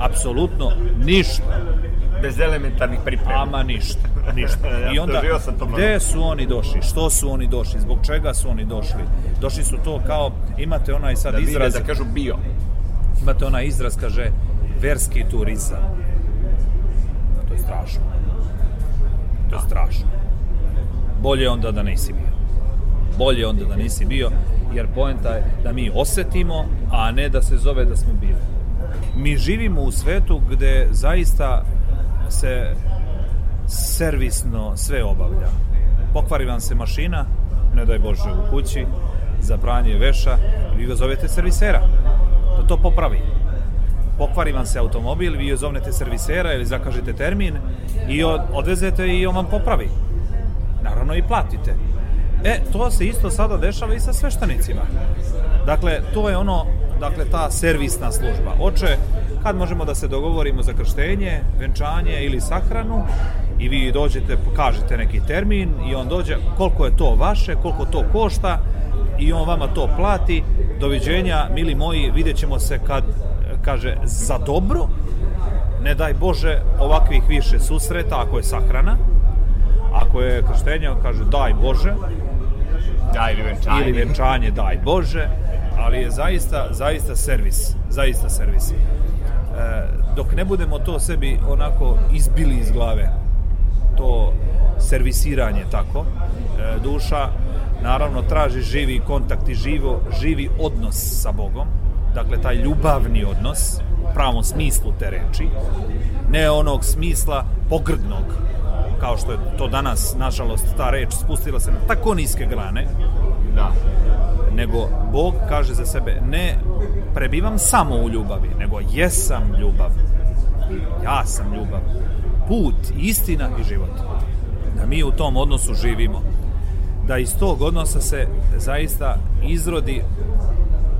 apsolutno ništa, Bez elementarnih priprema. ama ništa, ništa. Ja I onda, gde su oni došli, što su oni došli, zbog čega su oni došli? Došli su to kao, imate onaj sad da izraz, da kažu bio. Imate onaj izraz, kaže, verski turizam. To je strašno. To je strašno. Bolje onda da nisi bio. Bolje onda da nisi bio, jer poenta je da mi osetimo, a ne da se zove da smo bili. Mi živimo u svetu gde zaista se servisno sve obavlja. Pokvari vam se mašina, ne daj Bože u kući, za pranje veša, vi ga zovete servisera, da to popravi. Pokvari vam se automobil, vi zovnete servisera ili zakažete termin i od, odvezete i on vam popravi. Naravno i platite. E, to se isto sada dešava i sa sveštenicima. Dakle, to je ono, dakle, ta servisna služba. Oče, kad možemo da se dogovorimo za krštenje, venčanje ili sahranu i vi dođete, kažete neki termin i on dođe, koliko je to vaše, koliko to košta i on vama to plati. Doviđenja, mili moji, vidjet ćemo se kad, kaže, za dobro, ne daj Bože ovakvih više susreta, ako je sahrana, ako je krštenje, on kaže daj Bože, Da, ili venčanje. ili vjenčanje, daj Bože, ali je zaista, zaista servis, zaista servis. E, dok ne budemo to sebi onako izbili iz glave, to servisiranje tako, e, duša naravno traži živi kontakt i živo, živi odnos sa Bogom, dakle taj ljubavni odnos, u pravom smislu te reči, ne onog smisla pogrdnog, kao što je to danas, nažalost, ta reč spustila se na tako niske grane, Da. nego Bog kaže za sebe ne prebivam samo u ljubavi, nego jesam ljubav. Ja sam ljubav. Put, istina i život. Da mi u tom odnosu živimo. Da iz tog odnosa se zaista izrodi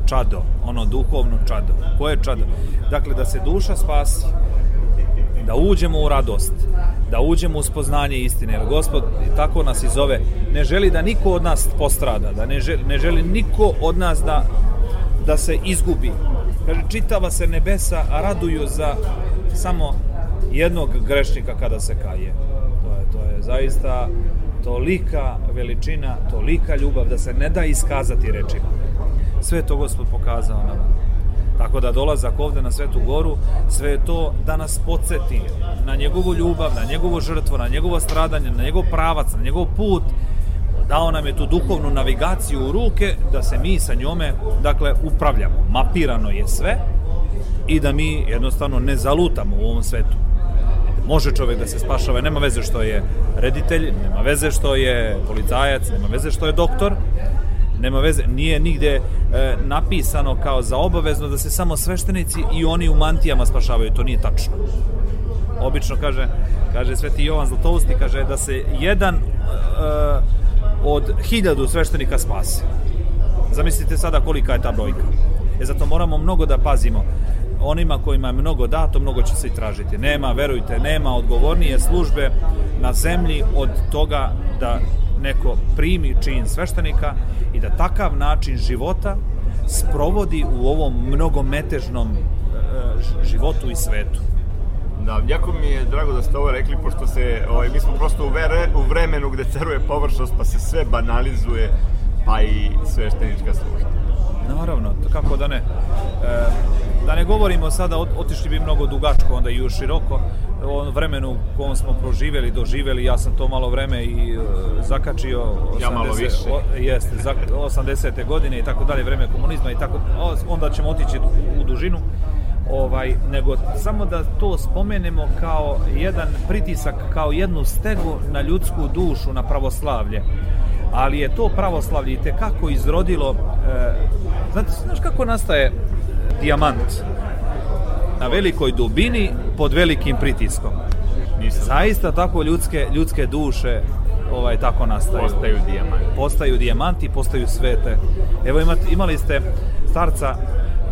čado, ono duhovno čado. Koje je čado? Dakle, da se duša spasi, da uđemo u radost, da uđemo u spoznanje istine, jer Gospod tako nas i zove, ne želi da niko od nas postrada, da ne želi, ne želi niko od nas da, da se izgubi. Kaže, čitava se nebesa raduju za samo jednog grešnika kada se kaje. To je, to je zaista tolika veličina, tolika ljubav da se ne da iskazati rečima. Sve to Gospod pokazao nam. Tako da dolazak ovde na Svetu Goru, sve je to da nas podsjeti na njegovu ljubav, na njegovo žrtvo, na njegovo stradanje, na njegov pravac, na njegov put. Dao nam je tu duhovnu navigaciju u ruke da se mi sa njome, dakle, upravljamo. Mapirano je sve i da mi jednostavno ne zalutamo u ovom svetu. Može čovek da se spašava, nema veze što je reditelj, nema veze što je policajac, nema veze što je doktor, nema veze, nije nigde e, napisano kao za obavezno da se samo sveštenici i oni u mantijama spašavaju, to nije tačno. Obično kaže, kaže Sveti Jovan Zlatousti, kaže da se jedan e, od hiljadu sveštenika spase. Zamislite sada kolika je ta brojka. E zato moramo mnogo da pazimo onima kojima je mnogo dato, mnogo će se i tražiti. Nema, verujte, nema odgovornije službe na zemlji od toga da neko primi čin sveštenika i da takav način života sprovodi u ovom mnogometežnom e, životu i svetu. Da, jako mi je drago da ste ovo rekli, pošto se, ovaj, mi smo prosto u, vere, u vremenu gde ceruje površnost, pa se sve banalizuje, pa i sveštenička služba. Naravno, kako da ne. E, da ne govorimo sada, otišli bi mnogo dugačko, onda i u široko, o vremenu u kom smo proživeli, doživeli, ja sam to malo vreme i uh, zakačio 80, ja malo više. O, jeste, za, 80. godine i tako dalje, vreme komunizma i tako, onda ćemo otići u dužinu ovaj, nego samo da to spomenemo kao jedan pritisak, kao jednu stegu na ljudsku dušu, na pravoslavlje. Ali je to pravoslavlje i tekako izrodilo, e, znate, znaš kako nastaje dijamant? Na velikoj dubini, pod velikim pritiskom. Nisam. Zaista tako ljudske, ljudske duše ovaj tako nastaju. Postaju dijamanti. Postaju dijamanti, postaju svete. Evo imate, imali ste starca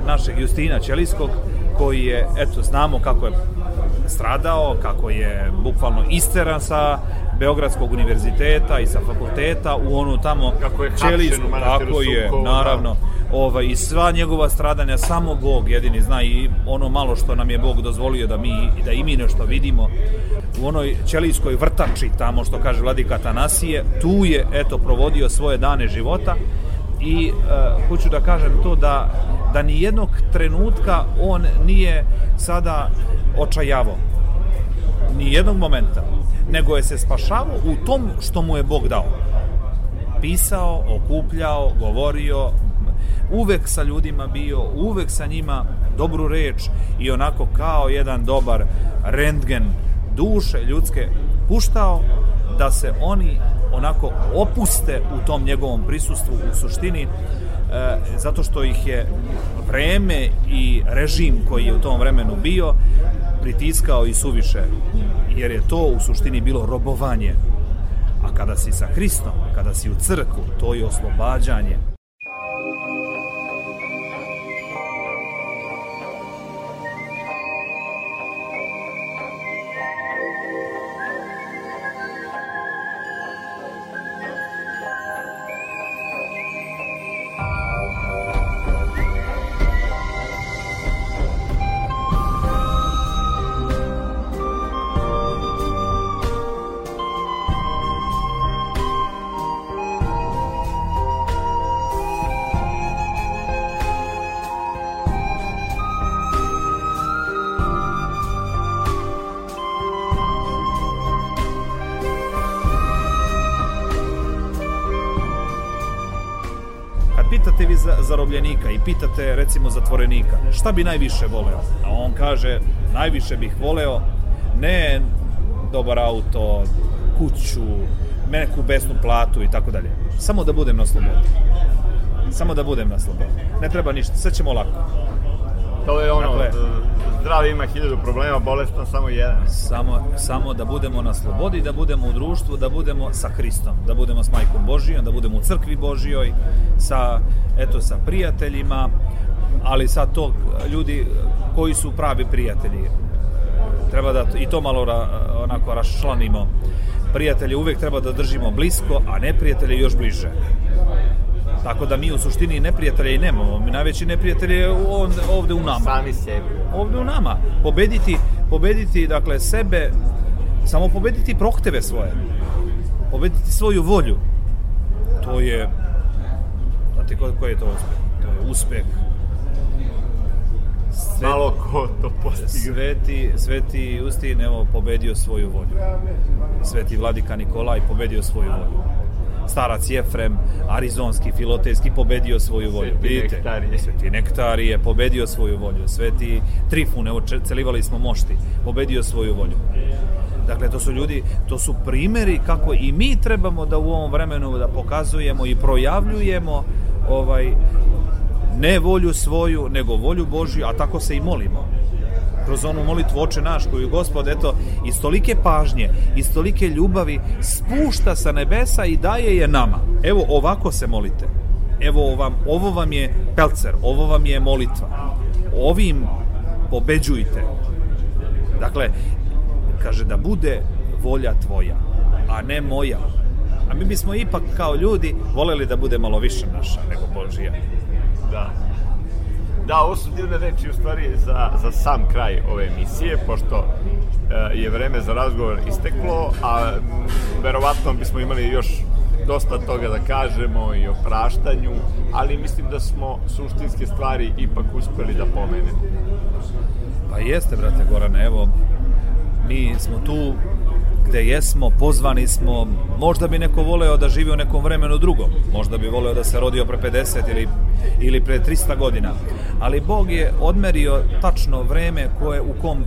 našeg Justina Ćelijskog koji je, eto, znamo kako je stradao, kako je bukvalno isteran sa Beogradskog univerziteta i sa fakulteta u onu tamo kako je Ćelijsku, tako je, Sukovo, naravno. Ovaj, I sva njegova stradanja, samo Bog jedini zna i ono malo što nam je Bog dozvolio da mi da i mi nešto vidimo u onoj Ćelijskoj vrtači tamo što kaže Vladika Tanasije, tu je eto provodio svoje dane života i uh, hoću da kažem to da da ni jednog trenutka on nije sada očajavo. Ni jednog momenta. Nego je se spašavao u tom što mu je Bog dao. Pisao, okupljao, govorio, uvek sa ljudima bio, uvek sa njima dobru reč i onako kao jedan dobar rentgen duše ljudske puštao da se oni onako opuste u tom njegovom prisustvu u suštini e, zato što ih je vreme i režim koji je u tom vremenu bio pritiskao i suviše jer je to u suštini bilo robovanje. A kada si sa Hristom kada si u crkvu to je oslobađanje zarobljenika i pitate recimo zatvorenika šta bi najviše voleo, a on kaže najviše bih voleo ne dobar auto, kuću, neku besnu platu i tako dalje. Samo da budem na slobodi. Samo da budem na slobodi. Ne treba ništa, sve ćemo lako. To je ono, dakle, zdravi ima hiljadu problema, bolestan samo jedan. Samo, samo da budemo na slobodi, da budemo u društvu, da budemo sa Hristom, da budemo s Majkom Božijom, da budemo u crkvi Božijoj, sa, eto, sa prijateljima, ali sad to ljudi koji su pravi prijatelji. Treba da i to malo ra, onako raščlanimo. Prijatelje uvek treba da držimo blisko, a neprijatelje još bliže. Tako da mi u suštini neprijatelja i nemamo. Mi najveći neprijatelj je ovde, ovde u nama. Sami sebi. Ovde u nama. Pobediti, pobediti dakle sebe, samo pobediti prohteve svoje. Pobediti svoju volju. To je znate ko, ko je to uspeh? To je uspeh Sve, Malo ko to postigne. Sveti, sveti Justin, evo, pobedio svoju volju. Sveti Vladika Nikolaj pobedio svoju volju starac Jefrem, arizonski, filotejski, pobedio svoju volju. Sveti Vidite, nektarije. Sveti nektarije, pobedio svoju volju. Sveti Trifun, evo, celivali smo mošti, pobedio svoju volju. Dakle, to su ljudi, to su primeri kako i mi trebamo da u ovom vremenu da pokazujemo i projavljujemo ovaj ne volju svoju, nego volju Božju, a tako se i molimo kroz onu molitvu Oče naš koju Gospod eto iz tolike pažnje, iz tolike ljubavi spušta sa nebesa i daje je nama. Evo ovako se molite. Evo vam, ovo vam je pelcer, ovo vam je molitva. Ovim pobeđujte. Dakle, kaže da bude volja tvoja, a ne moja. A mi bismo ipak kao ljudi voleli da bude malo više naša nego Božija. Da. Da, ovo su divne reči u stvari za, za sam kraj ove emisije, pošto je vreme za razgovor isteklo, a verovatno bismo imali još dosta toga da kažemo i o praštanju, ali mislim da smo suštinske stvari ipak uspeli da pomenemo. Pa jeste, brate Gorane, evo, mi smo tu gde jesmo, pozvani smo, možda bi neko voleo da živi u nekom vremenu drugom, možda bi voleo da se rodio pre 50 ili, ili pre 300 godina, ali Bog je odmerio tačno vreme koje u kom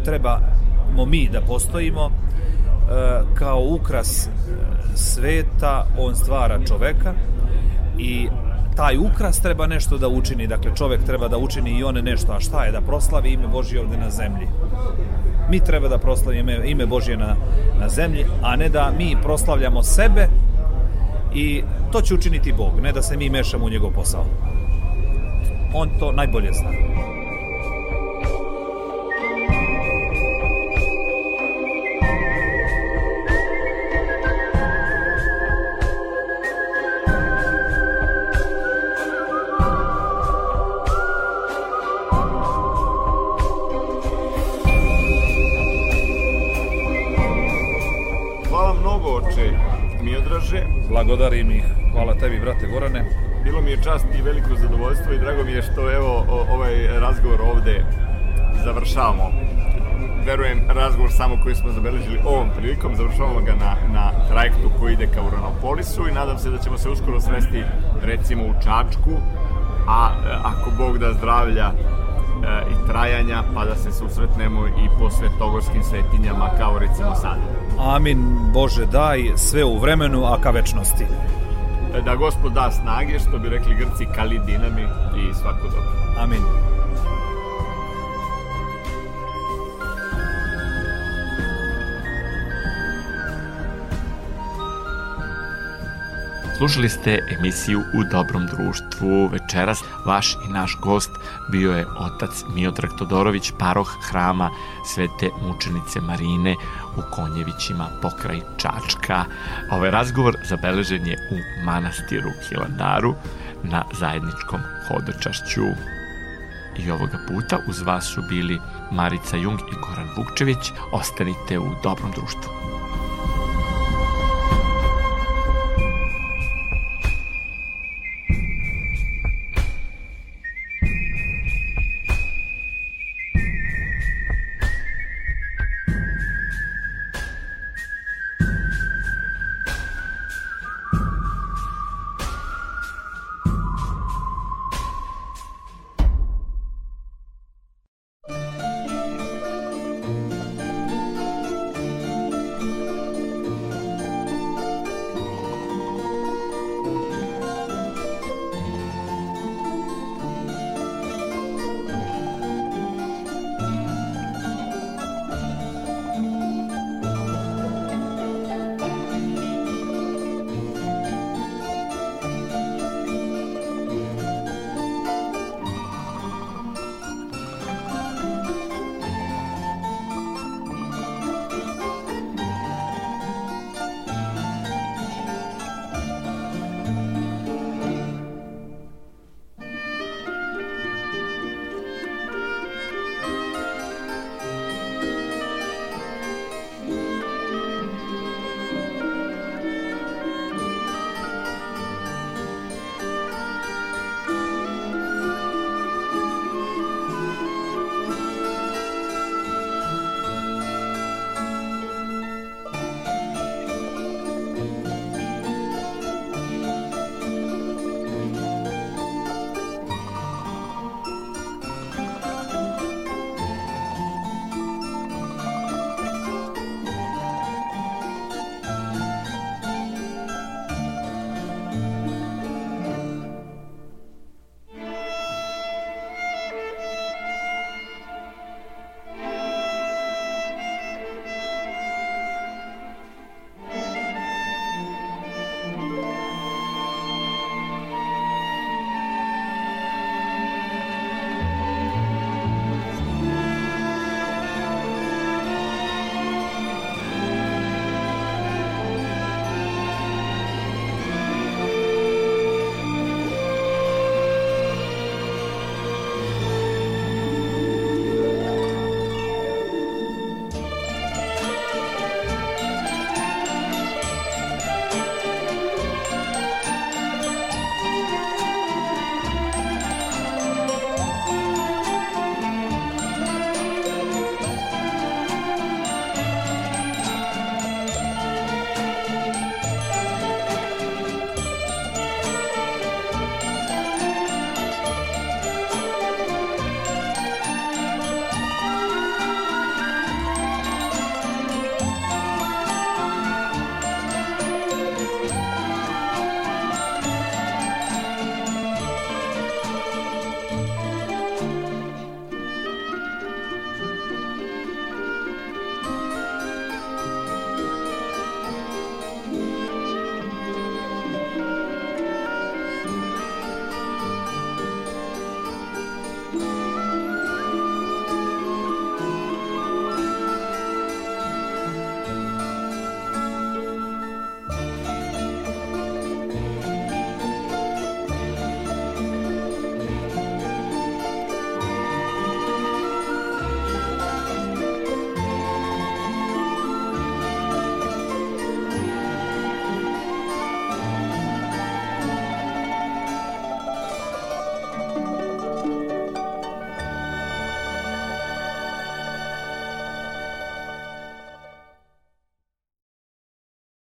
trebamo mi da postojimo, e, kao ukras e, sveta, on stvara čoveka i taj ukras treba nešto da učini, dakle čovek treba da učini i on nešto, a šta je? Da proslavi ime Božje ovde na zemlji. Mi treba da proslavimo ime, ime Božje na, na zemlji, a ne da mi proslavljamo sebe i to će učiniti Bog, ne da se mi mešamo u njegov posao. On to najbolje zna. Blagodarim ih. Hvala tebi, brate Gorane. Bilo mi je čast i veliko zadovoljstvo i drago mi je što evo ovaj razgovor ovde završavamo. Verujem, razgovor samo koji smo zabeležili ovom prilikom, završavamo ga na, na trajektu koji ide ka Uranopolisu i nadam se da ćemo se uskoro sresti recimo u Čačku, a ako Bog da zdravlja e, i trajanja, pa da se susretnemo i po svetogorskim svetinjama kao recimo sad. Amin, Bože, daj sve u vremenu, a ka večnosti. E, Da gospod da snage, što bi rekli Grci, kali dinami i svako dobro. Amin. Slušali ste emisiju U dobrom društvu. Večeras vaš i naš gost bio je otac Miodrag Todorović, paroh hrama Svete mučenice Marine u Konjevićima pokraj Čačka. Ovaj razgovor zabeležen je u manastiru Hilandaru na zajedničkom hodočašću. I ovoga puta uz vas su bili Marica Jung i Goran Vukčević. Ostanite u dobrom društvu.